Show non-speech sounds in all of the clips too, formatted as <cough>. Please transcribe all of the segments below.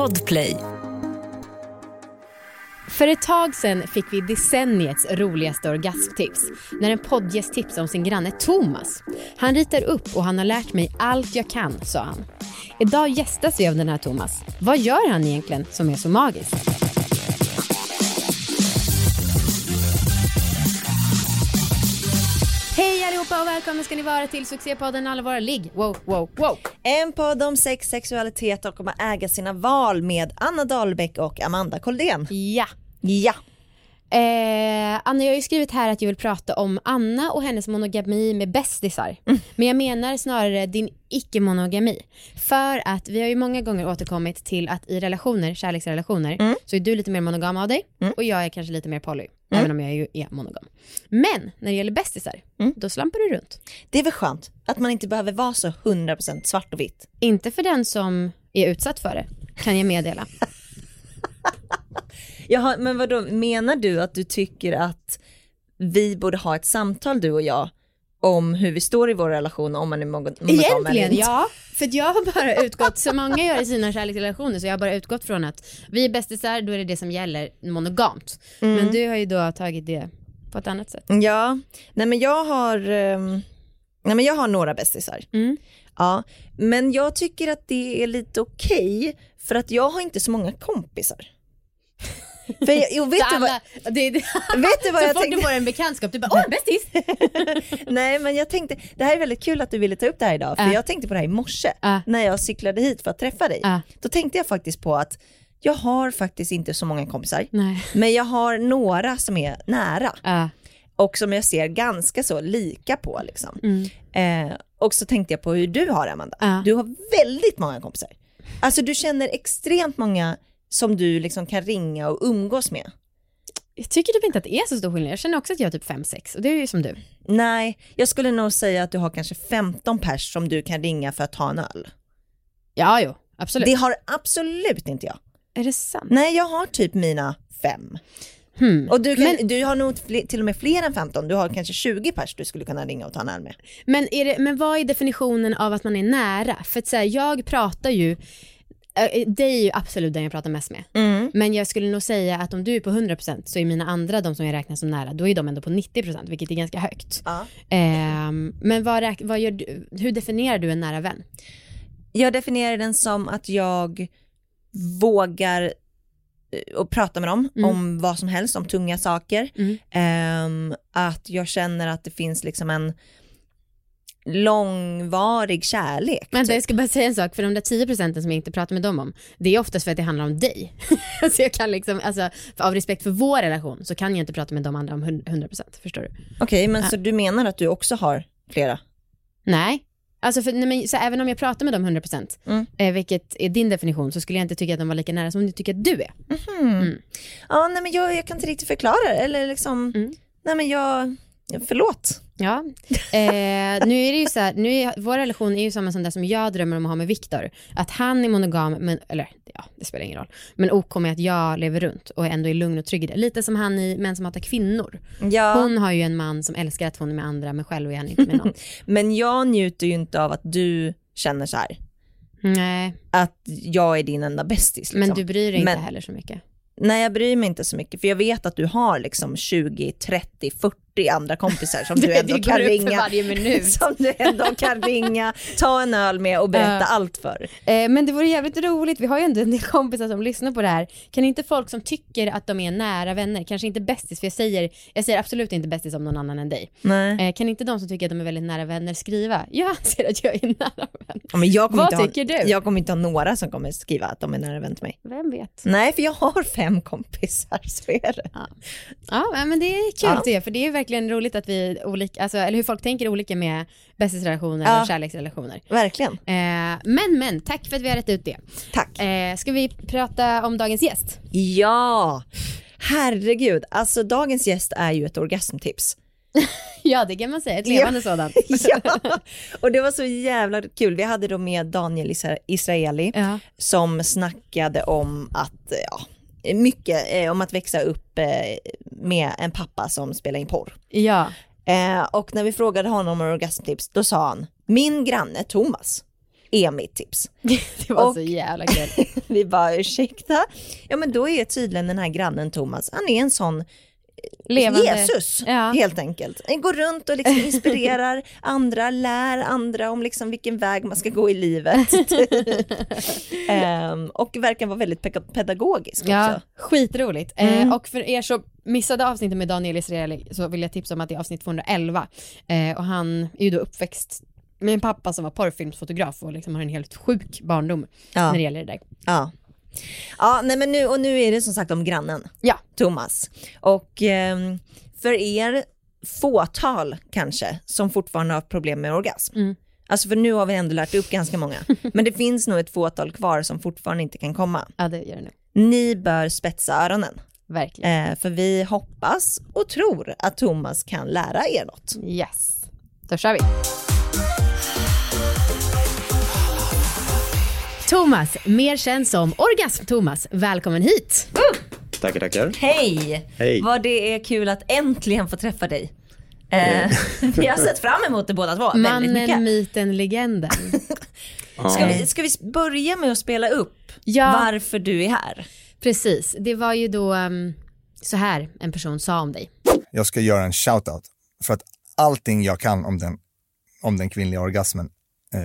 Podplay. För ett tag sen fick vi decenniets roligaste orgasmtips när en poddgäst tipsade om sin granne Thomas. Han ritar upp och han har lärt mig allt jag kan, sa han. Idag gästas vi av den här Thomas. Vad gör han egentligen som är så magiskt? Hej allihopa och välkomna ska ni vara till succépodden Alla våra ligg. Wow, wow, wow. En podd om sex, sexualitet och om att äga sina val med Anna Dahlbäck och Amanda Koldén. Ja. Ja. Eh, Anna, jag har ju skrivit här att jag vill prata om Anna och hennes monogami med bästisar. Men jag menar snarare din icke-monogami. För att vi har ju många gånger återkommit till att i relationer, kärleksrelationer, så är du lite mer monogam av dig och jag är kanske lite mer poly. Även om jag ju är monogam. Men när det gäller bästisar, då slampar du runt. Det är väl skönt att man inte behöver vara så 100% svart och vitt. Inte för den som är utsatt för det, kan jag meddela. <laughs> Jaha, men vadå, menar du att du tycker att vi borde ha ett samtal du och jag om hur vi står i vår relation om man är monogam eller Egentligen ja, för jag har bara utgått, som många gör i sina kärleksrelationer, så jag har bara utgått från att vi är bästisar, då är det det som gäller monogamt. Men du har ju då tagit det på ett annat sätt. Ja, nej men jag har, ehm, nej men jag har några bästisar. Mm. Ja, men jag tycker att det är lite okej för att jag har inte så många kompisar. För jag, jo, vet, Så du vad, det, det, <laughs> vet du vad så jag fort tänkte? du får en bekantskap, du bara åh bästis! <laughs> Nej men jag tänkte, det här är väldigt kul att du ville ta upp det här idag för Ja. jag tänkte på det här i morse Ja. när jag cyklade hit för att träffa dig. Ja. Då tänkte jag faktiskt på att jag har faktiskt inte så många kompisar Nej. men jag har några som är nära och som jag ser ganska så lika på liksom. Mm. Eh, och så tänkte jag på hur du har Amanda. Du har väldigt många kompisar. Alltså du känner extremt många som du liksom kan ringa och umgås med. Jag tycker typ inte att det är så stor skillnad, jag känner också att jag har typ 5-6 och det är ju som du. Nej, jag skulle nog säga att du har kanske 15 pers som du kan ringa för att ta en öl. Ja jo, absolut. Det har absolut inte jag. Är det sant? Nej, jag har typ mina fem. Hmm. Och du, kan, Men- du har nog fler, till och med fler än 15. Du har kanske 20 pers du skulle kunna ringa och ta en öl med. Men, är det, men vad är definitionen av att man är nära? För att så här, jag pratar ju, det är ju absolut den jag pratar mest med. Mm. Men jag skulle nog säga att om du är på 100% så är mina andra, de som jag räknar som nära, då är de ändå på 90% vilket är ganska högt. Ja. Ehm, men vad, vad gör du, hur definierar du en nära vän? Jag definierar den som att jag vågar eh, och prata med dem Mm. om vad som helst, om tunga saker. Mm. Ehm, att jag känner att det finns liksom en långvarig kärlek. Vänta, typ. jag ska bara säga en sak, för de där 10% som jag inte pratar med dem om, det är oftast för att det handlar om dig. <laughs> så jag kan liksom, alltså, av respekt för vår relation så kan jag inte prata med de andra om 100%, förstår du? Okej, men så du menar att du också har flera? Nej. Alltså för, nej men, så även om jag pratar med dem 100%, Mm. eh, vilket är din definition, så skulle jag inte tycka att de var lika nära som du tycker att du är. Ja, nej men jag, jag kan inte riktigt förklara det, eller liksom, Mm. nej men jag, förlåt. Ja. Eh, nu är det ju så här, nu är, vår relation är ju samma som det som jag drömmer om att ha med Viktor. Att han är monogam, men, eller ja, det spelar ingen roll. Men OK med att jag lever runt och ändå är lugn och trygg i det. Lite som han i Män som hatar kvinnor. Ja, Hon har ju en man som älskar att hon är med andra, men själv är han inte med någon. <laughs> men jag njuter ju inte av att du känner så här, Nej, att jag är din enda bästis. Liksom. men du bryr dig Men- inte heller så mycket. Nej jag bryr mig inte så mycket för jag vet att du har liksom 20, 30, 40 andra kompisar <laughs> <laughs> som du ändå kan ringa. varje minut. Som du ändå kan ringa, ta en öl med och berätta Ja. allt för. Eh, men det vore jävligt roligt, vi har ju ändå en del kompisar som lyssnar på det här. Kan inte folk som tycker att de är nära vänner, kanske inte bästis, för jag säger, jag säger absolut inte bästis om någon annan än dig. Eh, kan inte de som tycker att de är väldigt nära vänner skriva, jag anser att jag är nära vän. Ja, Men jag Vad tycker ha, du? Jag kommer inte ha några som kommer skriva att de är nära vän till mig. Vem vet? Nej för jag har fem kompisar, så är det. Ja men det är kul Ja. att se, för det är verkligen roligt att vi olika, alltså, eller hur folk tänker olika med bästisrelationer Ja. och kärleksrelationer. Verkligen. Eh, men men, tack för att vi har rätt ut det. Tack. Eh, ska vi prata om dagens gäst? Ja, herregud. Alltså dagens gäst är ju ett orgasmtips. <laughs> Ja det kan man säga, ett levande sådant. <laughs> ja, och det var så jävla kul. Vi hade då med Daniel Isra- Israeli Ja. som snackade om att, ja, mycket eh, om att växa upp eh, med en pappa som spelar in porr. Ja. Eh, och när vi frågade honom om orgasmtips, då sa han, min granne Thomas. är mitt tips. <laughs> Det var Och- så jävla kul. <laughs> Vi bara ursäkta. Ja men då är tydligen den här grannen Thomas, han är en sån Levande. Jesus Ja. helt enkelt. Går runt och liksom inspirerar <laughs> andra, lär andra om liksom vilken väg man ska gå i livet. <laughs> Ehm, och verkar vara väldigt pe- pedagogisk Ja, också. skitroligt. Mm. Eh, och för er som missade avsnittet med Daniel Israeli så vill jag tipsa om att det är avsnitt 211. Eh, och han är ju då uppväxt med en pappa som var porrfilmsfotograf och liksom har en helt sjuk barndom Ja. när det gäller det där. Ja. Ja, nej men nu, och nu är det som sagt om grannen. Ja. Thomas. Och ehm, för er fåtal kanske som fortfarande har problem med orgasm. Mm. Alltså för nu har vi ändå lärt upp ganska många. <laughs> Men det finns nog ett fåtal kvar som fortfarande inte kan komma. Ja, det gör det nu. Ni bör spetsa öronen. Verkligen. Eh, för vi hoppas och tror att Thomas kan lära er något. Yes. Då kör vi. Thomas, mer känd som Orgasm-Thomas. Välkommen hit. Tackar, tackar. Hej! Hej. Vad det är kul att äntligen få träffa dig. Eh, <laughs> vi har sett fram emot det båda två väldigt Mannen, mycket. myten, legenden. <laughs> Ska vi, ska vi börja med att spela upp Ja. varför du är här? Precis, det var ju då um, så här en person sa om dig. jag ska göra en shout-out. För att allting jag kan om den, om den kvinnliga orgasmen eh,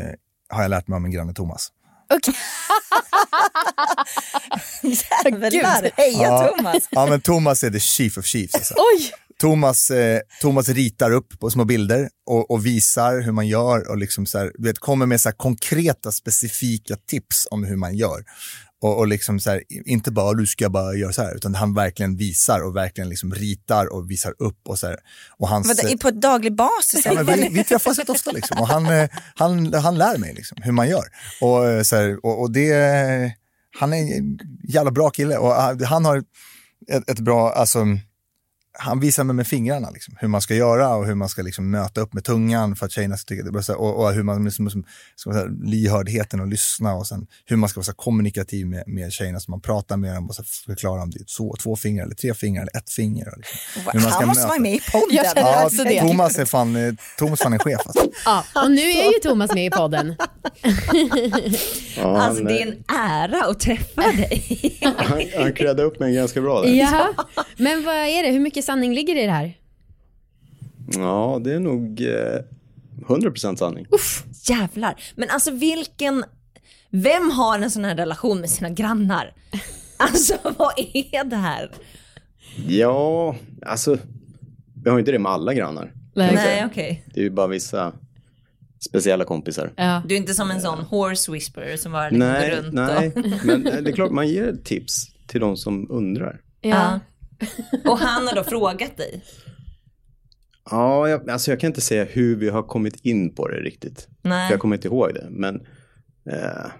har jag lärt mig av min granne Thomas. Jävlar, heja Ja. Thomas! Ja men Thomas är the chief of chiefs. Alltså. Oj! Thomas, eh, Thomas ritar upp på små bilder och, och visar hur man gör och liksom så här, vet, kommer med så här konkreta specifika tips om hur man gör. Och, och liksom så här, inte bara du ska bara göra så här, utan han verkligen visar och verkligen liksom ritar och visar upp och så här. Och hans, eh, Vadå, på ett daglig basis? Ja, men vi, vi träffas rätt ofta liksom. och han, eh, han, han lär mig liksom, hur man gör. Och, eh, så här, och, och det, han är en jävla bra kille och han- han har ett, ett bra, alltså, han visar mig med fingrarna liksom, hur man ska göra och hur man ska liksom, möta upp med tungan för att tjejerna ska tycka det Och, och hur man, liksom, ska man säga, lyhördheten och lyssna och sen hur man ska vara så här, kommunikativ med, med tjejerna så man pratar med dem och så förklarar om det är så, två fingrar eller tre fingrar eller ett finger. och Liksom, hur man ska Han måste möta. vara med i podden. Jag känner Ja, också det. Thomas är fan, eh, Thomas fan en chef alltså. Ja, och nu är ju Thomas med i podden. Ja, Alltså det är en ära att träffa dig. han, han krädde upp mig ganska bra där. Ja, men vad är det? Hur mycket sanning ligger i det här? Ja, det är nog eh, 100% sanning. Jävlar. Men alltså vilken, vem har en sån här relation med sina grannar? <laughs> Alltså vad är det här? Ja, alltså, vi har ju inte det med alla grannar. Nej okej. Det är ju bara vissa speciella kompisar. Ja. Du är inte som en sån horse whisperer som bara liksom går Nej, runt nej, och... men det är klart man ger tips till de som undrar. Ja. <laughs> Och han har då frågat dig? Ja, jag, alltså jag kan inte säga hur vi har kommit in på det riktigt. Nej. För jag kommer inte ihåg det, men eh,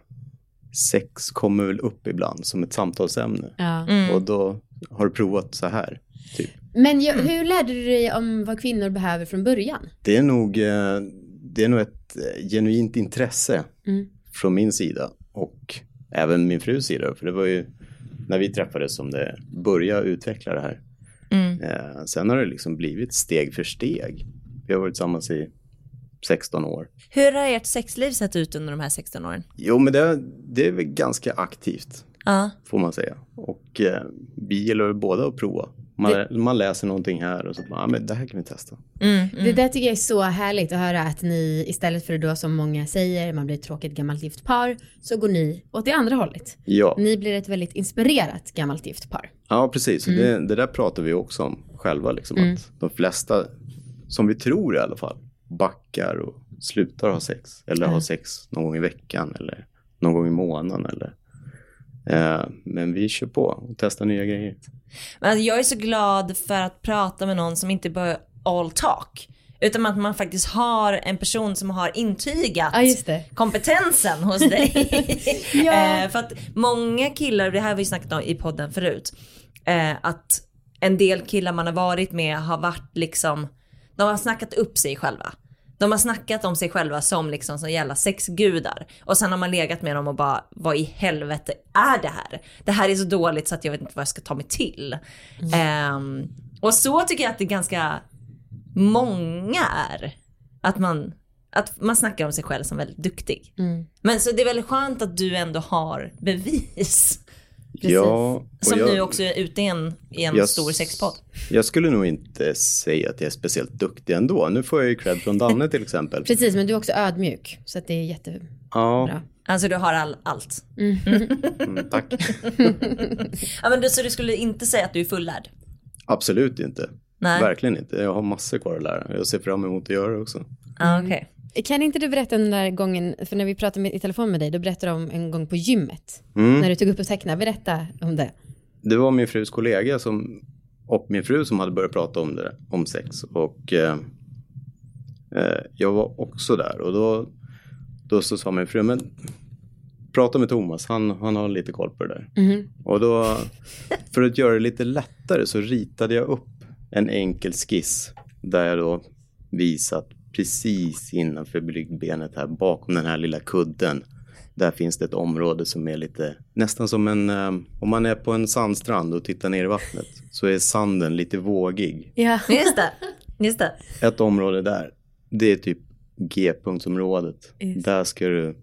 sex kommer väl upp ibland som ett samtalsämne. Ja. Och då har du provat så här, typ. Men ju, hur lärde du dig om vad kvinnor behöver från början? Det är nog, eh, det är nog ett eh, genuint intresse Mm. från min sida och även min frus sida. För det var ju när vi träffades som det började utveckla det här. Mm. Eh, sen har det liksom blivit steg för steg. Vi har varit tillsammans i 16 år. Hur har ert sexliv sett ut under de här 16 åren? Jo, men det, det är väl ganska aktivt Ja. får man säga. Och eh, vi gillar båda att prova. Man, man läser någonting här och så bara, ah, men det här kan vi testa. Mm, Det där tycker jag är så härligt att höra att ni istället för då som många säger, man blir ett tråkigt gammalt gift par, så går ni åt det andra hållet. Ja, Ni blir ett väldigt inspirerat gammalt gift par. ja precis. Och Det, det där pratar vi också om själva. Liksom, Att de flesta, som vi tror i alla fall, backar och slutar ha sex. Eller har sex någon gång i veckan eller någon gång i månaden. Eller, men vi kör på och testar nya grejer. Men alltså, jag är så glad för att prata med någon som inte bara all talk. Utan att man faktiskt har en person som har intygat Ja, just det. kompetensen hos dig. <laughs> <laughs> Ja. eh, för att många killar, det här har vi snackat om i podden förut, eh, att en del killar man har varit med har varit liksom, de har snackat upp sig själva. De har snackat om sig själva som liksom som jävla sexgudar. Och sen har man legat med dem och bara, vad i helvete är det här? Det här är så dåligt så att jag vet inte vad jag ska ta mig till. Ehm, och så tycker jag att det är ganska många är. Att man, att man snackar om sig själv som väldigt duktig. Mm. Men så det är väldigt skönt att du ändå har bevis. Ja, Som jag, nu också är ute i en, i en jag stor sexpodd. Jag skulle nog inte säga att jag är speciellt duktig ändå. Nu får jag ju cred från Danne till exempel. <laughs> Precis, men du är också ödmjuk. Så att det är jättebra. Ja, Alltså du har all, allt. mm, tack. <laughs> Ja, men du, så du skulle inte säga att du är fullärd? Absolut inte. Nej. Verkligen inte. Jag har massor kvar att lära. Jag ser fram emot att göra det också. Ja, okej. Kan inte du berätta om den där gången, för när vi pratade med, i telefon med dig, då berättade du om en gång på gymmet. Mm. När du tog upp och tecknade. Berätta om det. Det var min frus kollega som, och min fru som hade börjat prata om det, om sex. Och eh, eh, jag var också där och då, då så sa min fru, men prata med Thomas, han, han har lite koll på det där. Mhm. Och då, för att göra det lite lättare så ritade jag upp en enkel skiss där jag då visat precis innanför bryggbenet här bakom den här lilla kudden. Där finns det ett område som är lite, nästan som en, eh, om man är på en sandstrand och tittar ner i vattnet så är sanden lite vågig. Ja. <laughs> Just det. Just det. Ett område där, det är typ G-punktsområdet. Där ska du,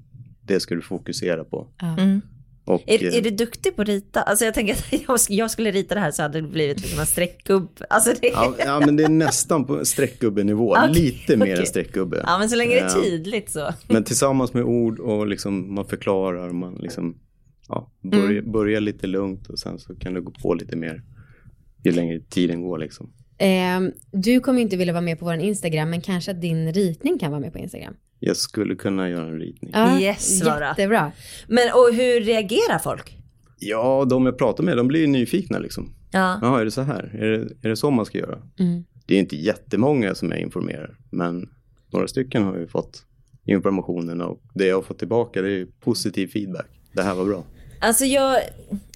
det ska du fokusera på. Mm. Och, Är, eh, är du duktig på att rita? Alltså jag tänker att <laughs> jag, sk- jag skulle rita det här så hade det blivit liksom en streckgubb. Alltså det, ja. Ja, ja, men det är nästan på streckgubbenivå. <laughs> Okej, Lite mer okej. än streckgubbe. men så länge det är Ja. tydligt så. <laughs> Men tillsammans med ord och liksom man förklarar, man liksom ja, börja, Mm. börja lite lugnt och sen så kan du gå på lite mer ju längre tiden går liksom. Ehm, du kommer inte vilja vara med på vår Instagram, men kanske att din ritning kan vara med på Instagram. Jag skulle kunna göra en ritning. Ja, Yes, Sara. Jättebra. Men och hur reagerar folk? Ja, de jag pratar med, de blir nyfikna liksom. Ja. Jaha, är det så här? Är det, är det så man ska göra? Mm. Det är inte jättemånga som jag informerar, men några stycken har ju fått informationen och det jag har fått tillbaka det är positiv feedback. Det här var bra. Alltså jag,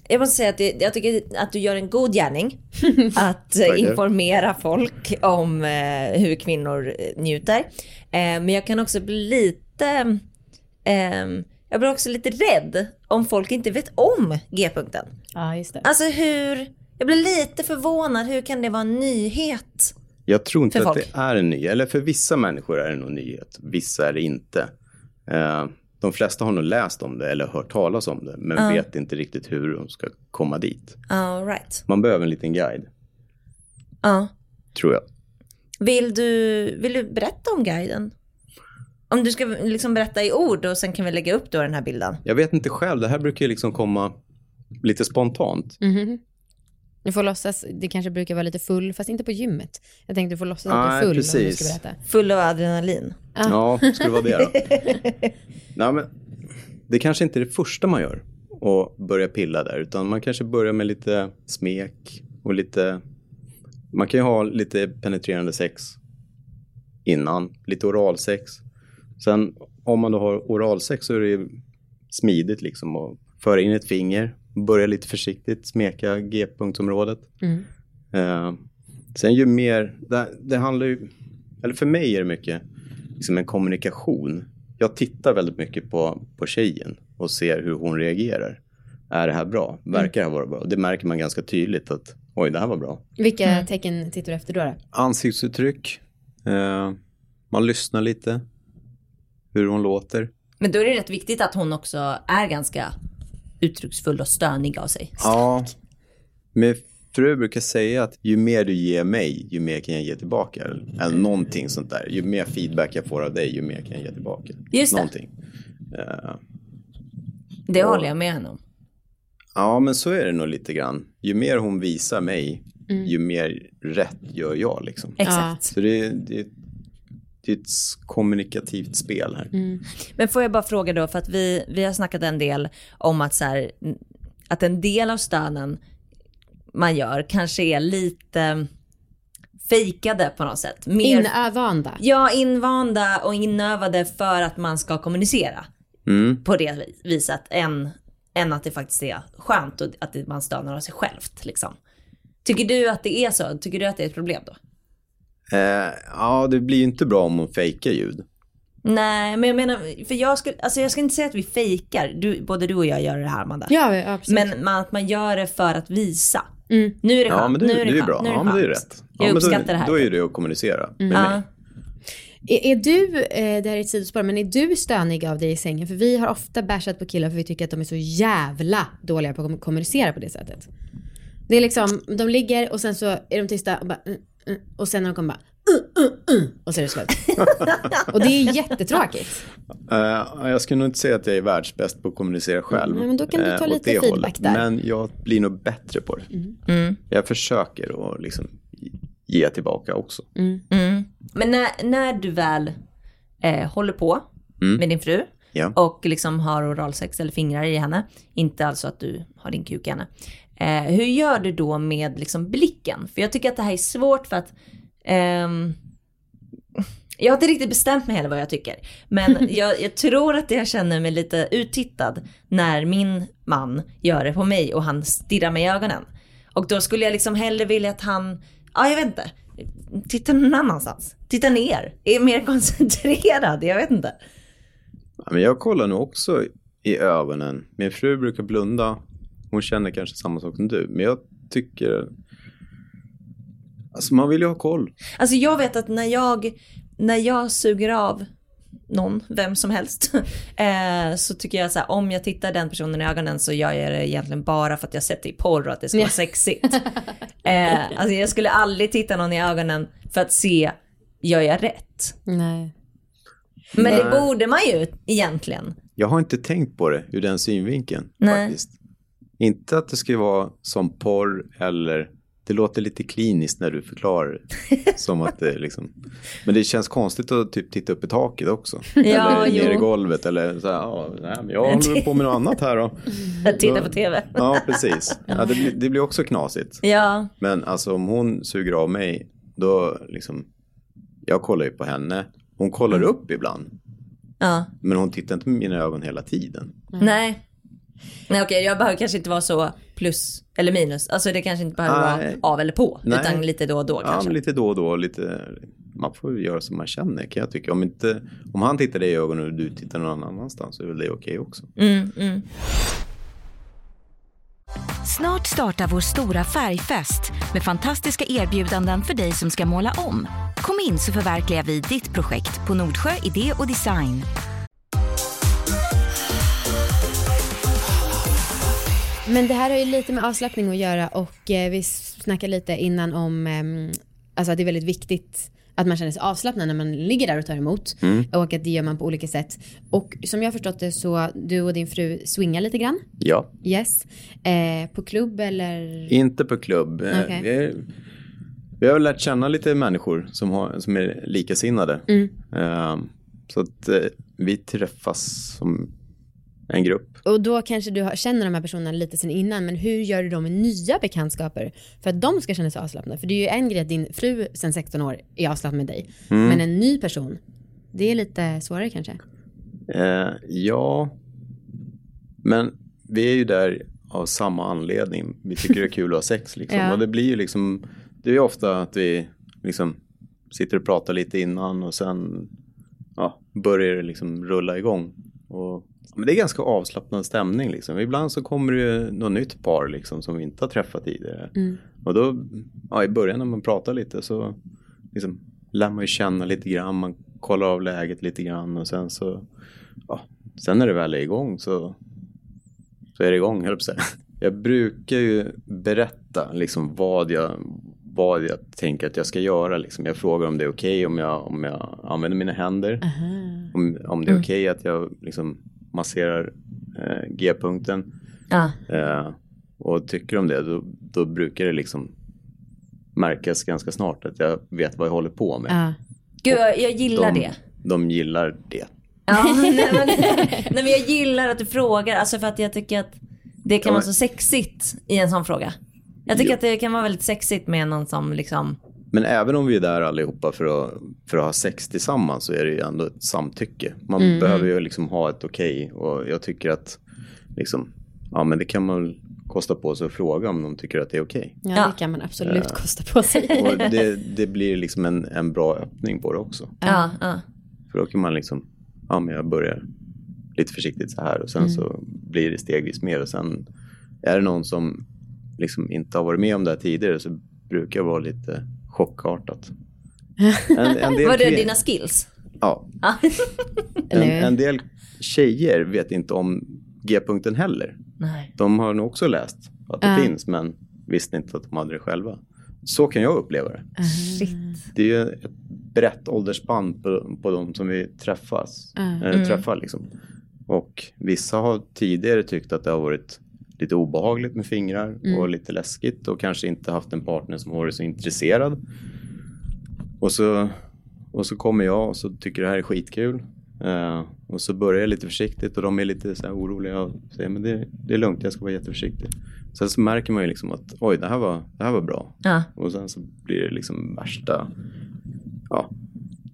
jag måste säga att det, jag tycker att du gör en god gärning. <laughs> att eh, informera folk om eh, hur kvinnor eh, njuter. Eh, men jag kan också bli lite, ehm, jag blir också lite rädd om folk inte vet om G-punkten. Ja, just det. Alltså hur, jag blir lite förvånad, hur kan det vara en nyhet? Jag tror inte För att folk. det är en nyhet, eller för vissa människor är det nog nyhet, vissa är det inte. De flesta har nog läst om det eller hört talas om det, men vet inte riktigt hur de ska komma dit. All right. Man behöver en liten guide, Ja. tror jag. Vill du, vill du berätta om guiden? Om du ska liksom berätta i ord och sen kan vi lägga upp då den här bilden. Jag vet inte själv, det här brukar ju liksom komma lite spontant. Mhm. Du får låtsas, det kanske brukar vara lite full, fast inte på gymmet. Jag tänkte du får låtsas att du är full om du precis. ska berätta. Full av adrenalin. Ja, ska det vara det då? <laughs> Nej, men det kanske inte är det första man gör och börja pilla där, utan man kanske börjar med lite smek och lite... Man kan ju ha lite penetrerande sex innan, lite oralsex. Sen om man då har oralsex så är det ju smidigt liksom att föra in ett finger, börja lite försiktigt, smeka G-punktsområdet. Mm. Eh, sen ju mer, det, det handlar ju, eller för mig är det mycket liksom en kommunikation. Jag tittar väldigt mycket på, på tjejen och ser hur hon reagerar. Är det här bra? Verkar det här vara bra? Det märker man ganska tydligt att oj, det här var bra. Vilka tecken tittar du efter då? då? Ansiktsuttryck. Eh, man lyssnar lite. Hur hon låter. Men då är det rätt viktigt att hon också är ganska uttrycksfull och stönig av sig. Ja. Min fru brukar säga att ju mer du ger mig, ju mer kan jag ge tillbaka. Eller någonting sånt där. Ju mer feedback jag får av dig, ju mer kan jag ge tillbaka. Just det. Någonting. Eh, Det Och- håller jag med henne om. Ja, men så är det nog lite grann. Ju mer hon visar mig, ju mer rätt gör jag liksom. Exakt. Så det, är- det, det är ett kommunikativt spel här. Men får jag bara fråga då, för att vi, vi har snackat en del om att, så här, att en del av stönen man gör kanske är lite fejkade på något sätt. Mer, Invanda. ja, invanda och inövade för att man ska kommunicera Mm. på det vis- viset än, än att det faktiskt är skönt och att man stönar av sig självt. Liksom. Tycker du att det är så? Tycker du att det är ett problem då? Eh, ja, det blir ju inte bra om hon fejkar ljud. Nej, men jag menar, för jag skulle, alltså jag ska inte säga att vi fejkar. Du, både du och jag gör det här, Amanda. Ja, ja absolut. Men man, att man gör det för att visa. Mm. Nu är det skönt. Ja, men det, nu det är är det ju skönt. bra. Nu är det Ja, men det är rätt. Jag ja, men uppskattar då, det här. Då är det att kommunicera med Ja. mig. Är, är du, eh, det här är ett sidospår, men är du stönig av dig i sängen? För vi har ofta bashat på killar för vi tycker att de är så jävla dåliga på att kommunicera på det sättet. Det är liksom, de ligger och sen så är de tysta och bara mm, mm, och sen när de kommer bara uh, uh, uh, och så är det slut. <laughs> och det är jättetråkigt. Uh, jag skulle nog inte säga att jag är världsbäst på att kommunicera själv. Mm, men då kan du ta uh, lite feedback hållet. där. Men jag blir nog bättre på det. Mm. Jag försöker att liksom ge tillbaka också. Mm. Men när, när du väl eh, håller på Mm. med din fru Ja. och liksom har oralsex eller fingrar i henne, inte alltså att du har din kuk i henne. Eh, hur gör du då med liksom blicken? För jag tycker att det här är svårt för att ehm, jag har inte riktigt bestämt mig heller vad jag tycker. Men <laughs> jag, jag tror att jag känner mig lite uttittad när min man gör det på mig och han stirrar mig i ögonen. Och då skulle jag liksom hellre vilja att han, ja jag vet inte, titta någon annanstans. Titta ner, är mer <laughs> koncentrerad, jag vet inte. Ja, Men jag kollar nog också i ögonen. Min fru brukar blunda. Hon känner kanske samma sak som du. Men jag tycker... Alltså man vill ju ha koll. Alltså jag vet att när jag, när jag suger av någon, vem som helst, <laughs> eh, så tycker jag så här, om jag tittar den personen i ögonen så gör jag det egentligen bara för att jag sett det i porr och att det ska vara sexigt. <laughs> Eh, alltså jag skulle aldrig titta någon i ögonen för att se, gör jag rätt? Nej. Men det Nej. borde man ju egentligen. Jag har inte tänkt på det ur den synvinkeln. Nej. faktiskt. Inte att det ska vara som porr eller... Det låter lite kliniskt när du förklarar <laughs> som att det liksom... Men det känns konstigt att typ titta upp i taket också. Ja, eller ner i jo. golvet eller så här, ja, nej, men jag håller på med något annat här då. <laughs> Titta på tv. Ja, precis. Ja, det, blir, det blir också knasigt. Ja, Men alltså om hon suger av mig, då liksom... Jag kollar ju på henne. Hon kollar Mm. upp ibland. ja. Men hon tittar inte med mina ögon hela tiden. Nej. Nej okej, jag behöver kanske inte vara så plus eller minus. Alltså det kanske inte behöver Nej. vara av eller på. Nej. Utan lite då och då Ja, kanske. men lite då och då. Lite, man får göra som man känner kan jag tycka. Om, inte, om han tittar dig i ögonen och du tittar någon annanstans så är väl det okej också. Mm, mm. Snart startar vår stora färgfest med fantastiska erbjudanden för dig som ska måla om. Kom in så förverkligar vi ditt projekt på Nordsjö Idé och Design. Men det här har ju lite med avslappning att göra och eh, vi snackade lite innan om ehm, alltså att det är väldigt viktigt att man känner sig avslappnad när man ligger där och tar emot och att det gör man på olika sätt. Och som jag har förstått det så du och din fru swingar lite grann. Ja, Yes. Eh, på klubb eller? inte på klubb. Eh, Okej. Vi, är, vi har väl lärt känna lite människor som, har, som är likasinnade. Mm. Eh, så att eh, vi träffas som en grupp. Och då kanske du känner de här personerna lite sen innan, men hur gör du då med nya bekantskaper för att de ska känna sig avslappnade? För det är ju en grej att din fru sen 16 år är avslappnad med dig, Mm. men en ny person, det är lite svårare kanske. Eh, ja, men vi är ju där av samma anledning. Vi tycker det är kul att ha sex <laughs> liksom. Ja. Och det blir ju liksom, det är ju ofta att vi liksom sitter och pratar lite innan och sen ja, börjar det liksom rulla igång. Och, men det är ganska avslappnad stämning liksom. Ibland så kommer det ju något nytt par liksom som vi inte har träffat tidigare. Mm. Och då, ja, i början när man pratar lite så liksom, lär man ju känna lite grann, man kollar av läget lite grann och sen så, ja, sen när det väl är igång så, så är det igång, höll jag. <laughs> Jag brukar ju berätta liksom vad jag, vad jag tänker att jag ska göra. Liksom. Jag frågar om det är okej om, jag, om jag använder mina händer. Om, om det är okej att jag liksom masserar eh, G-punkten. Ja. Eh, och tycker om det, då, då brukar det liksom märkas ganska snart att jag vet vad jag håller på med. Ja. Gud, jag, jag gillar de, det. de gillar det. Ja, <laughs> nej, men, nej men jag gillar att du frågar, alltså för att jag tycker att det kan Ja, vara men- så sexigt i en sån fråga. Jag tycker Jo. att det kan vara väldigt sexigt med någon som liksom, Men även om vi är där allihopa för att, för att ha sex tillsammans så är det ju ändå ett samtycke. Man behöver ju liksom ha ett okej och jag tycker att liksom, ja men det kan man väl kosta på sig att fråga om de tycker att det är okej. Ja, Ja. det kan man absolut kosta på sig. Och det, det blir liksom en, en bra öppning på det också. ja, ja. För då kan man liksom, ja men jag börjar lite försiktigt så här och sen så blir det stegvis mer och sen är det någon som liksom inte har varit med om det här tidigare så brukar det vara lite chockartat. <laughs> En, en Var det dina skills? Ja, <laughs> en, en del tjejer vet inte om G-punkten heller. Nej. De har nog också läst att det Ja. finns men visste inte att de hade det själva. Så kan jag uppleva det. Shit. Det är ju ett brett åldersspann på, på de som vi träffas, Ja. äh, träffar. Liksom. Och vissa har tidigare tyckt att det har varit lite obehagligt med fingrar och lite läskigt och kanske inte haft en partner som varit så intresserad. Och så, och så kommer jag och så tycker det här är skitkul. Eh, och så börjar jag lite försiktigt och de är lite så här oroliga och säger men det, det är lugnt, jag ska vara jätteförsiktig. Sen så märker man ju liksom att oj, det här var, det här var bra. Ja. Och sen så blir det liksom värsta, ja,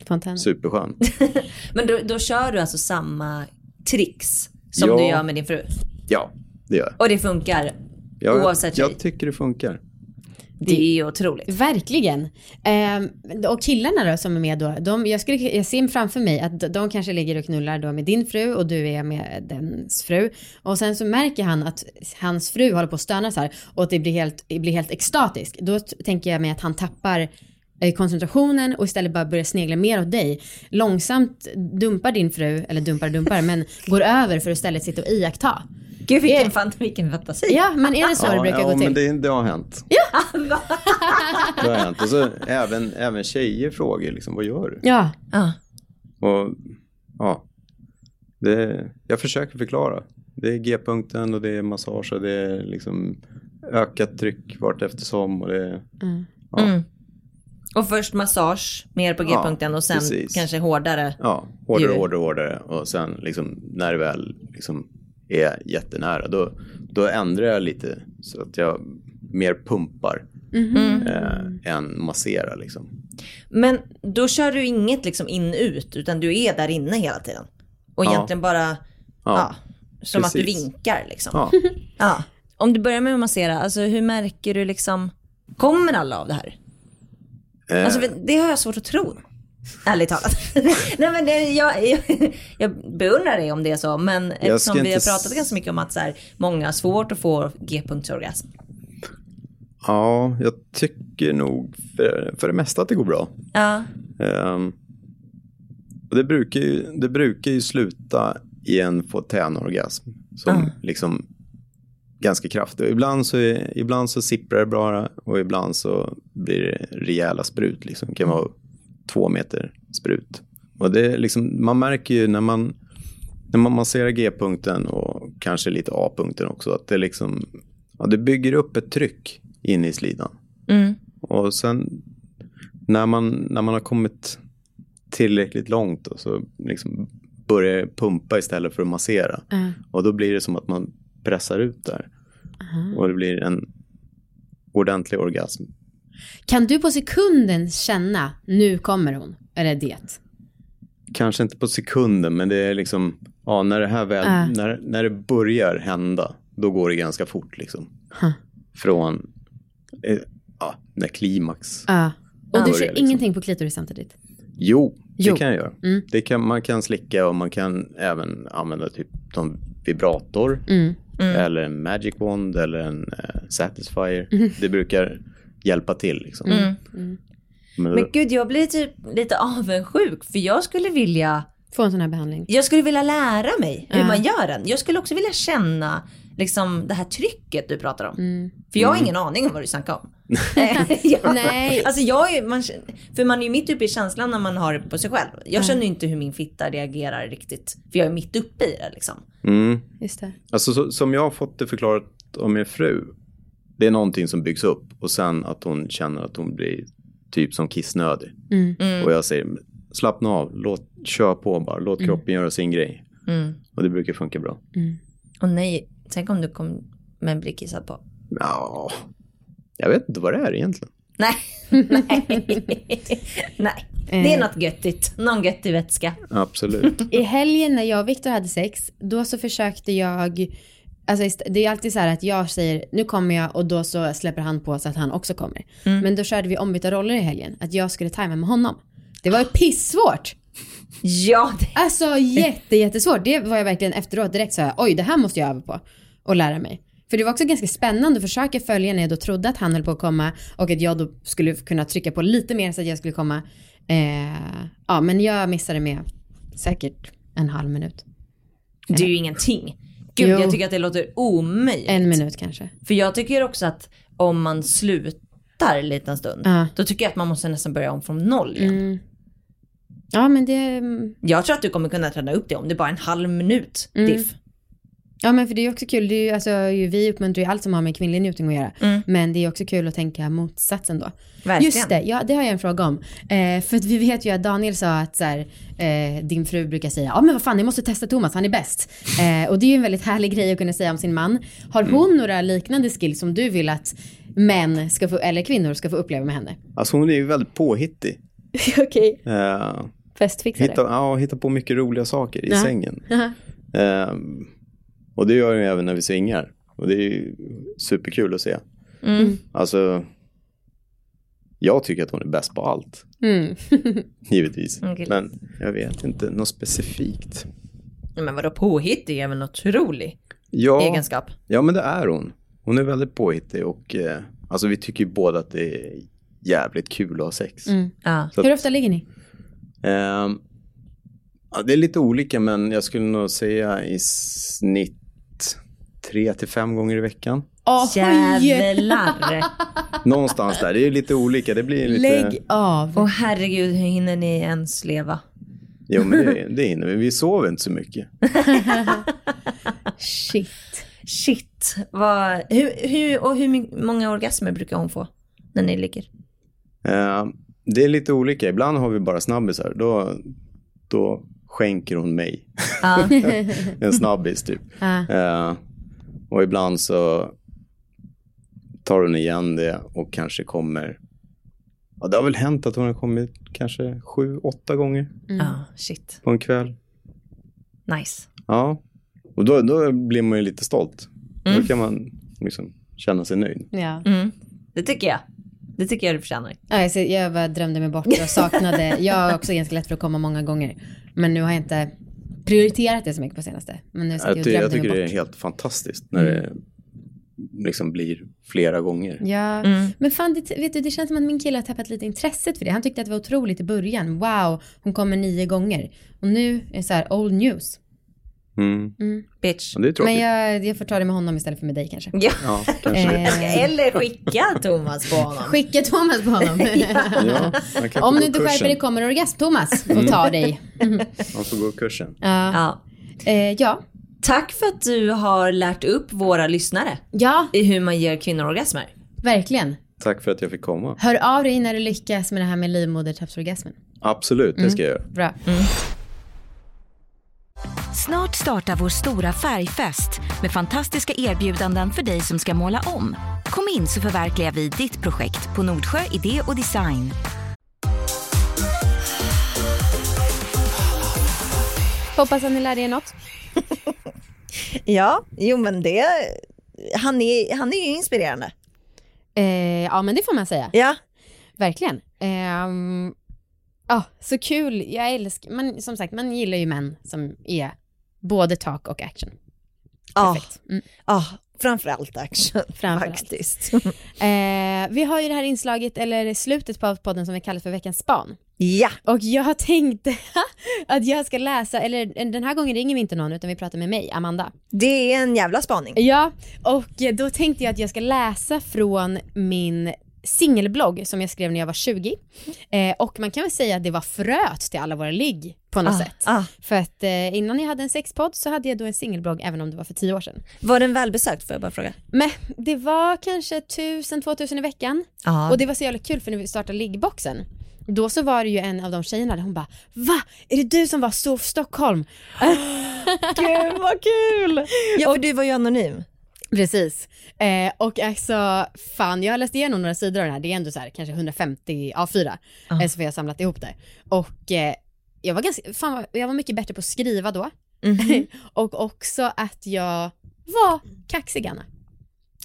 Fontänen. superskönt. <laughs> Men då, då kör du alltså samma tricks som Ja. du gör med din fru? Ja, det gör jag. Och det funkar jag. oavsett tjej? Jag tycker det funkar. Det är ju otroligt. Verkligen. Ehm, och killarna då som är med då, de, jag, skulle, jag ser framför mig att de kanske ligger och knullar då med din fru och du är med dens fru. Och sen så märker han att hans fru håller på att stöna så här och att det blir helt, det blir helt extatisk. Då tänker jag mig att han tappar eh, koncentrationen och istället bara börjar snegla mer åt dig. Långsamt dumpar din fru, eller dumpar och dumpar, men går över för att istället sitta och iaktta. Gud vilken, Eh. fan, vilken fantasi. Ja, men är det så det brukar ja, gå till? men det, det har hänt. Ja! det har hänt. Och så även, även tjejer frågar liksom, vad gör du? Ja, Ja. Och ja, det, jag försöker förklara. Det är G-punkten och det är massage och det är liksom ökat tryck vart eftersom och det är, ja, Mm. Och först massage, mer på Ja, G-punkten och sen precis. kanske hårdare. ja, hårdare, Djur. hårdare, hårdare och sen liksom när det väl liksom är jättenära då, då ändrar jag lite så att jag mer pumpar eh, än masserar liksom. Men då kör du inget liksom in-ut utan du är där inne hela tiden. Och Ja. egentligen bara, ja, som att du precis. vinkar liksom. Ja. Ja. Om du börjar med att massera, alltså hur märker du liksom, kommer alla av det här? Eh, Alltså det har jag svårt att tro. Ärligt talat. <laughs> Nej men det, jag, jag, jag beundrar dig om det är så. Men eftersom vi har pratat s- ganska mycket om att så här, många har svårt att få G-punktsorgasm. ja, jag tycker nog för, för det mesta att det går bra. Ja. Ehm, och det, brukar ju, det brukar ju sluta i en fontänorgasm som Ah. liksom ganska kraftig. Och Ibland så, ibland så sipprar det bara och ibland så blir det rejäla sprut. Liksom. Det kan vara två meter sprut. Och det liksom, man märker ju när man, när man masserar G-punkten och kanske lite A-punkten också att det liksom, ja, det bygger upp ett tryck in i slidan. Mm. Och sen när man, när man har kommit tillräckligt långt och så liksom börjar pumpa istället för att massera. Ja. Och då blir det som att man pressar ut där. Och det blir en ordentlig orgasm. Kan du på sekunden känna, nu kommer hon, eller det? Kanske inte på sekunden men det är liksom, ja när det här väl, Ja. när, när det börjar hända, då går det ganska fort liksom. Huh. Från, eh, ja, när klimax. Ja. Och du kör liksom. ingenting på klitoris samtidigt? Jo, det Jo. kan jag göra. Mm. Det kan, man kan slicka och man kan även använda typ som vibrator. Mm. Eller en magic wand eller en eh, satisfier. Det brukar hjälpa till liksom. Mm. Men, Men gud, jag blir typ lite <laughs> avundsjuk för jag skulle vilja, Få en sån här behandling? jag skulle vilja lära mig hur man gör den. Jag skulle också vilja känna liksom det här trycket du pratar om. Mm. För jag har ingen aning om vad du snackar om. <laughs> Jag, <laughs> Nej. Alltså jag är, man, för man är ju mitt uppe i känslan när man har det på sig själv. Jag känner ju inte hur min fitta reagerar riktigt. För jag är mitt uppe i det liksom. mm. Just det. Alltså så, som jag har fått det förklarat om min fru. Det är någonting som byggs upp och sen att hon känner att hon blir typ som kissnödig. Mm. Och jag säger slappna av, låt, kör på bara, låt kroppen göra sin grej. Mm. Och det brukar funka bra. Och nej, tänk om du kommer bli kissad på. Ja, jag vet inte vad det är egentligen. Nej, nej, <laughs> nej. Det är något göttigt. Någon göttig vätska. Absolut. I helgen när jag och Viktor hade sex, då så försökte jag, alltså det är alltid så här att jag säger nu kommer jag och då så släpper han på så att han också kommer. Men då körde vi ombytta roller i helgen, att jag skulle tajma med honom. Det var ju pissvårt. Ja, det... Alltså jätte, jättesvårt. Det var jag verkligen efteråt direkt så här, oj det här måste jag öva på och lära mig. För det var också ganska spännande att försöka följa när jag då trodde att han höll på att komma och att jag då skulle kunna trycka på lite mer så att jag skulle komma. Eh, ja, men jag missade med säkert en halv minut. Det är ju ingenting. Gud, Jo. jag tycker att det låter omöjligt. En minut kanske. För jag tycker också att om man slutar en liten stund, Ja. då tycker jag att man måste nästan börja om från noll igen. Mm. Ja, men det... mm. Jag tror att du kommer kunna träna upp det om det är bara en halv minut Mm. diff. Ja, men för det är ju också kul. Det är ju, alltså, vi uppmuntrar ju allt som har med kvinnlig njutning att göra. Mm. Men det är också kul att tänka motsatsen då. Verkligen. Just det, ja, det har jag en fråga om. Eh, för att vi vet ju att Daniel sa att så här, eh, din fru brukar säga, ja men vad fan, ni måste testa Thomas, han är bäst. Eh, och det är ju en väldigt härlig grej att kunna säga om sin man. Har hon några liknande skills som du vill att män ska få, eller kvinnor ska få uppleva med henne? Alltså hon är ju väldigt påhittig. <laughs> Okej. Uh, Festfixare. hitta, ja, hitta på mycket roliga saker i Ja. sängen. Aha. Ehm, och det gör hon ju även när vi svingar. Och det är ju superkul att se. Mm. Alltså, jag tycker att hon är bäst på allt. Mm. <laughs> Givetvis. Okej. Men jag vet inte, något specifikt. Men vadå påhittig är väl en otrolig Ja, egenskap? ja, men det är hon. Hon är väldigt påhittig och eh, alltså vi tycker ju båda att det är jävligt kul att ha sex. Mm. Så att- Hur ofta ligger ni? Ja, det är lite olika men jag skulle nog säga i snitt tre till fem gånger i veckan. Oj! Jävlar. <laughs> Någonstans där. Det är lite olika. Det blir lite... Lägg av. Åh herregud, hur hinner ni ens leva? Jo men det, det hinner vi. Vi sover inte så mycket. <laughs> Shit. Shit, vad, hur, hur, och hur många orgasmer brukar hon få när ni ligger? Ehm, det är lite olika. Ibland har vi bara snabbisar. Då, då skänker hon mig Ja. <laughs> en snabbis typ. Ja. Ehm, och ibland så tar hon igen det och kanske kommer Ja, det har väl hänt att hon har kommit kanske sju, åtta gånger Ja, shit. på en kväll. Nice. Ja, och då, då blir man ju lite stolt. Mm. Då kan man liksom känna sig nöjd. Ja. Mm. Det tycker jag. Det tycker jag du förtjänar. Ja, jag, ser- jag bara drömde mig bort och saknade, jag har också ganska lätt för att komma många gånger. Men nu har jag inte prioriterat det så mycket på senaste. Men nu jag ty- jag tycker det är helt fantastiskt när det liksom blir flera gånger. Ja, Mm. men fan det, vet du, det känns som att min kille har tappat lite intresset för det. Han tyckte att det var otroligt i början. Wow, hon kommer nio gånger. Och nu är det så här old news. Mm. Bitch. Det är tråkigt. Men jag, jag får ta det med honom istället för med dig kanske. Ja. Ja, kanske. Eh, Eller skicka Thomas på honom. skicka Thomas på honom. <laughs> Ja, Om du inte skärper dig kommer orgasm-Thomas och tar dig. <laughs> Man får gå kursen. Ja. Ja. Eh, ja. Tack för att du har lärt upp våra lyssnare ja, i hur man ger kvinnor orgasmer. verkligen. Tack för att jag fick komma. Hör av dig när du lyckas med det här med livmodertappsorgasmen. Absolut, det ska jag göra. Bra. Snart startar vår stora färgfest med fantastiska erbjudanden för dig som ska måla om. Kom in så förverkligar vi ditt projekt på Nordsjö Idé och Design. Hoppas att ni lärde er något. <laughs> Ja, jo men det, han är, han är ju inspirerande. Eh, ja, men det får man säga. Ja. Verkligen. Ehm, Ja, så kul. Jag älskar, man, som sagt, man gillar ju män som är både talk och action. Ja, Perfekt. Mm. ja framförallt action Framförallt. faktiskt. <laughs> <laughs> Eh, vi har ju det här inslaget, eller slutet på podden som vi kallar för veckans span. ja, Och jag tänkte <laughs> att jag ska läsa, eller den här gången ringer vi inte någon utan vi pratar med mig, Amanda. det är en jävla spaning. Ja, och då tänkte jag att jag ska läsa från min singelblogg som jag skrev när jag var 20. Eh, och man kan väl säga att det var fröet till alla våra ligg på något Ah, sätt. ah. För att eh, innan jag hade en sexpodd så hade jag då en singelblogg även om det var för tio år sedan. Var den välbesökt får jag bara fråga? Men det var kanske 1000-2000 i veckan. Ja. Och det var så jävla kul för när vi startade liggboxen då så var det ju en av de tjejerna där hon bara Va? Är det du som var så Stockholm? <gasps> Gud vad kul! Ja, för du var ju anonym. Precis. Eh, och alltså, fan, jag har läst igenom några sidor av den här, det är ändå så här, kanske 150 A4, Ja. eh, så vi har samlat ihop det. Och eh, jag var ganska, fan, jag var mycket bättre på att skriva då. Mhm. <laughs> och också att jag var kaxig Anna.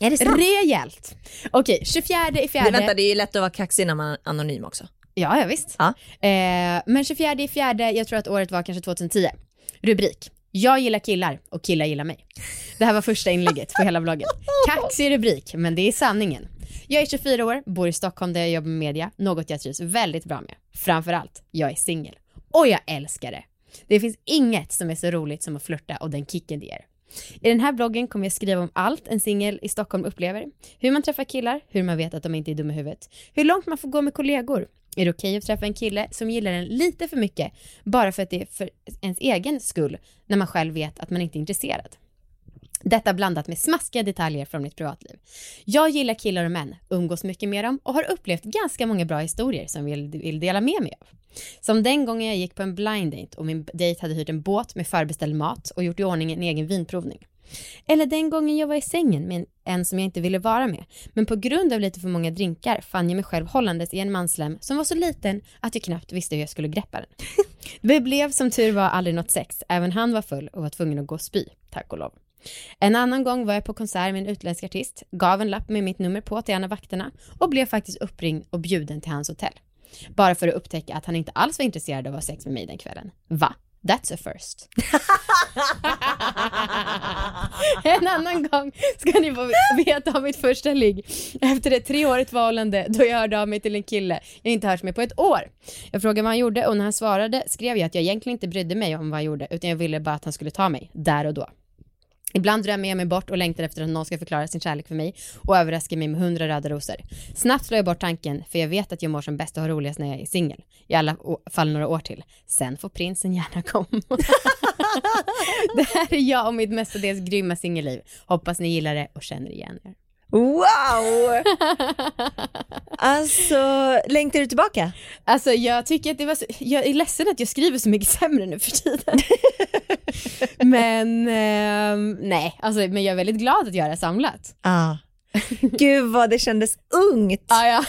Är det sant? Rejält. Okej, 24 i fjärde. vänta, det är ju lätt att vara kaxig när man är anonym också. Ja, ja visst. Ja. Eh, men 24 i fjärde, jag tror att året var kanske 2010. Rubrik. Jag gillar killar och killar gillar mig. Det här var första inlägget på hela bloggen. Kaxig rubrik, men det är sanningen. Jag är 24 år, bor i Stockholm där jag jobbar med media, något jag trivs väldigt bra med. Framförallt, jag är singel. Och jag älskar det. Det finns inget som är så roligt som att flirta och den kicken det ger. I den här bloggen kommer jag skriva om allt en singel i Stockholm upplever. Hur man träffar killar, hur man vet att de inte är dumma i huvudet, hur långt man får gå med kollegor. Är det okej att träffa en kille som gillar en lite för mycket bara för att det är för ens egen skull när man själv vet att man inte är intresserad? Detta blandat med smaskiga detaljer från mitt privatliv. Jag gillar killar och män, umgås mycket med dem och har upplevt ganska många bra historier som jag vill, vill dela med mig av. Som den gången jag gick på en blind date och min date hade hyrt en båt med förbeställd mat och gjort i ordning en egen vinprovning. Eller den gången jag var i sängen med en som jag inte ville vara med, men på grund av lite för många drinkar fann jag mig själv hållandes i en manslem som var så liten att jag knappt visste hur jag skulle greppa den. <laughs> Det blev som tur var aldrig något sex, även han var full och var tvungen att gå och spy, tack och lov. En annan gång var jag på konsert med en utländsk artist, gav en lapp med mitt nummer på till en av vakterna och blev faktiskt uppringd och bjuden till hans hotell. Bara för att upptäcka att han inte alls var intresserad av att ha sex med mig den kvällen. Va? That's a first. <laughs> en annan gång ska ni få veta om mitt första ligg. Efter ett treårigt valande då jag hörde av mig till en kille jag inte hört med på ett år. Jag frågade vad han gjorde och när han svarade skrev jag att jag egentligen inte brydde mig om vad han gjorde utan jag ville bara att han skulle ta mig, där och då. Ibland drömmer jag mig bort och längtar efter att någon ska förklara sin kärlek för mig och överraska mig med hundra röda rosor. Snabbt slår jag bort tanken för jag vet att jag mår som bäst och har roligast när jag är singel. I alla fall några år till. Sen får prinsen gärna komma. <laughs> det här är jag och mitt mestadels grymma singelliv. Hoppas ni gillar det och känner igen er. Wow! <laughs> alltså, längtar du tillbaka? Alltså jag tycker att det var så, jag är ledsen att jag skriver så mycket sämre nu för tiden. <laughs> <laughs> men eh, nej, alltså, men jag är väldigt glad att göra samlat. Ja. Ah. <laughs> Gud vad det kändes ungt. Ah, ja.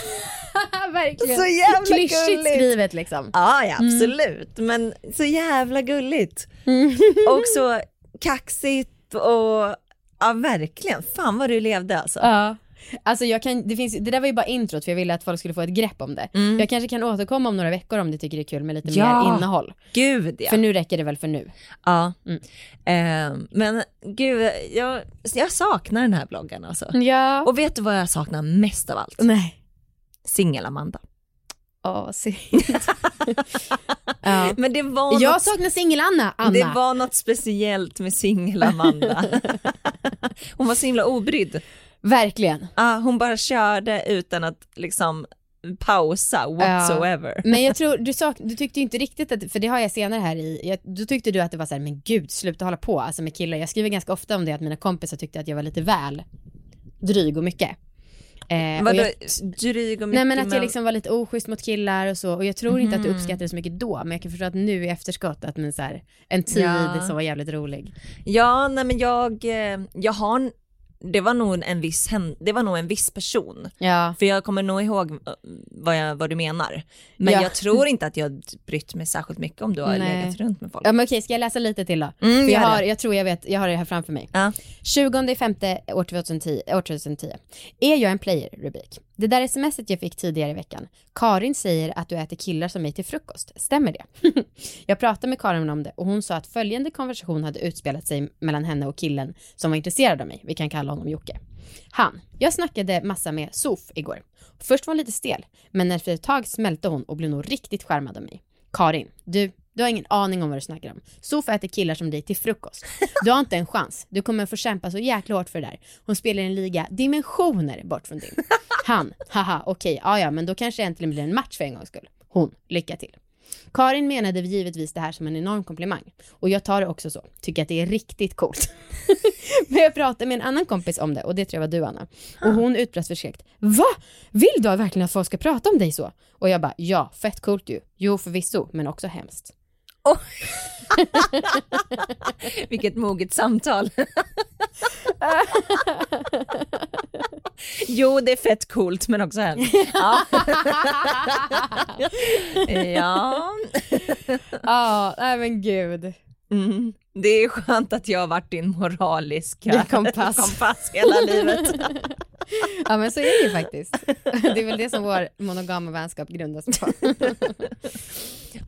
<laughs> Verkligen. Så jävla Klyschigt gulligt. skrivet liksom. Ja, ja absolut, men så jävla gulligt. Och så kaxigt och ja verkligen, fan vad du levde alltså. Ja. Alltså jag kan, det, finns, det där var ju bara introt för jag ville att folk skulle få ett grepp om det. Jag kanske kan återkomma om några veckor om du tycker det är kul med lite Ja. mer innehåll. Gud ja. För nu räcker det väl för nu. ja. Mm. Eh, men gud, jag, jag saknar den här bloggen alltså. Ja. Och vet du vad jag saknar mest av allt? Nej. Singel-Amanda. Synd. <laughs> ja. Men det var Jag något saknar singel-Anna, Anna. Det var något speciellt med singel-Amanda. <laughs> hon var så himla obrydd. Verkligen. Ah, hon bara körde utan att liksom pausa whatsoever. Men jag tror, du, sak, du tyckte ju inte riktigt att, för det har jag senare här i, jag, då tyckte du att det var så här, men gud, sluta hålla på, alltså med killar. Jag skriver ganska ofta om det, att mina kompisar tyckte att jag var lite väl dryg och mycket. Eh, Vadå, dryg och mycket nej men att jag liksom var lite oschysst mot killar och så, och jag tror inte att du Mhm. uppskattade det så mycket då, men jag kan förstå att nu i efterskott, att men så här, en tid Ja. som var jävligt rolig. Ja, nej men jag, eh, jag har, det var nog en viss, det var nog en viss person. Ja. För jag kommer nog ihåg eh, vad, jag, vad du menar. Men Ja. jag tror inte att jag brytt mig särskilt mycket om du har Nej. legat runt med folk. Ja men okej, ska jag läsa lite till då? Mm, jag, har, jag tror jag vet, jag har det här framför mig. Ja. 20 femte år 2010, år 2010. Är jag en player? Rubrik. Det där smset jag fick tidigare i veckan. Karin säger att du äter killar som mig till frukost. Stämmer det? <laughs> jag pratade med Karin om det och hon sa att följande konversation hade utspelat sig mellan henne och killen som var intresserad av mig. Vi kan kalla honom Jocke. Han. Jag snackade massa med Sof igår. Först var hon lite stel, men efter ett tag smälte hon och blev nog riktigt skärmad av mig. Karin, du, du har ingen aning om vad du snackar om. Sof äter killar som dig till frukost. Du har inte en chans. Du kommer få kämpa så jäkla hårt för det där. Hon spelar i en liga dimensioner bort från din. Han, haha, okej, ja ja, men då kanske det äntligen blir en match för en gångs skull. Hon, lycka till. Karin menade givetvis det här som en enorm komplimang. Och jag tar det också så. Tycker att det är riktigt coolt. <laughs> Men jag pratade med en annan kompis om det och det tror jag var du Anna. Och hon utbrast förskräckt. Va? Vill du verkligen att folk ska prata om dig så? Och jag bara, ja, fett coolt ju. Jo, förvisso, men också hemskt. <laughs> Vilket moget samtal. <laughs> jo, det är fett coolt men också hemskt. Ja. <laughs> ja. Ja, nej men gud. Mm. Det är skönt att jag har varit din moraliska kompass. kompass hela livet. <laughs> Ja men så är det ju faktiskt. <laughs> Det är väl det som vår monogama vänskap grundas på. <laughs>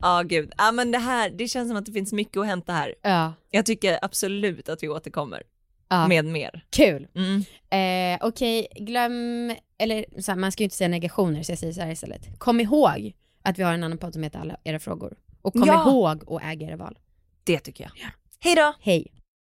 Ja, gud. Ja, men det här, det känns som att det finns mycket att hämta här. Ja, Jag tycker absolut att vi återkommer ja. med mer. kul. Mm. Eh, Okej, glöm, eller så här, man ska ju inte säga negationer så jag säger så här istället. Kom ihåg att vi har en annan podd som heter Alla era frågor. Och kom Ja. ihåg att äga era val. Det tycker jag. Hej då! Hej!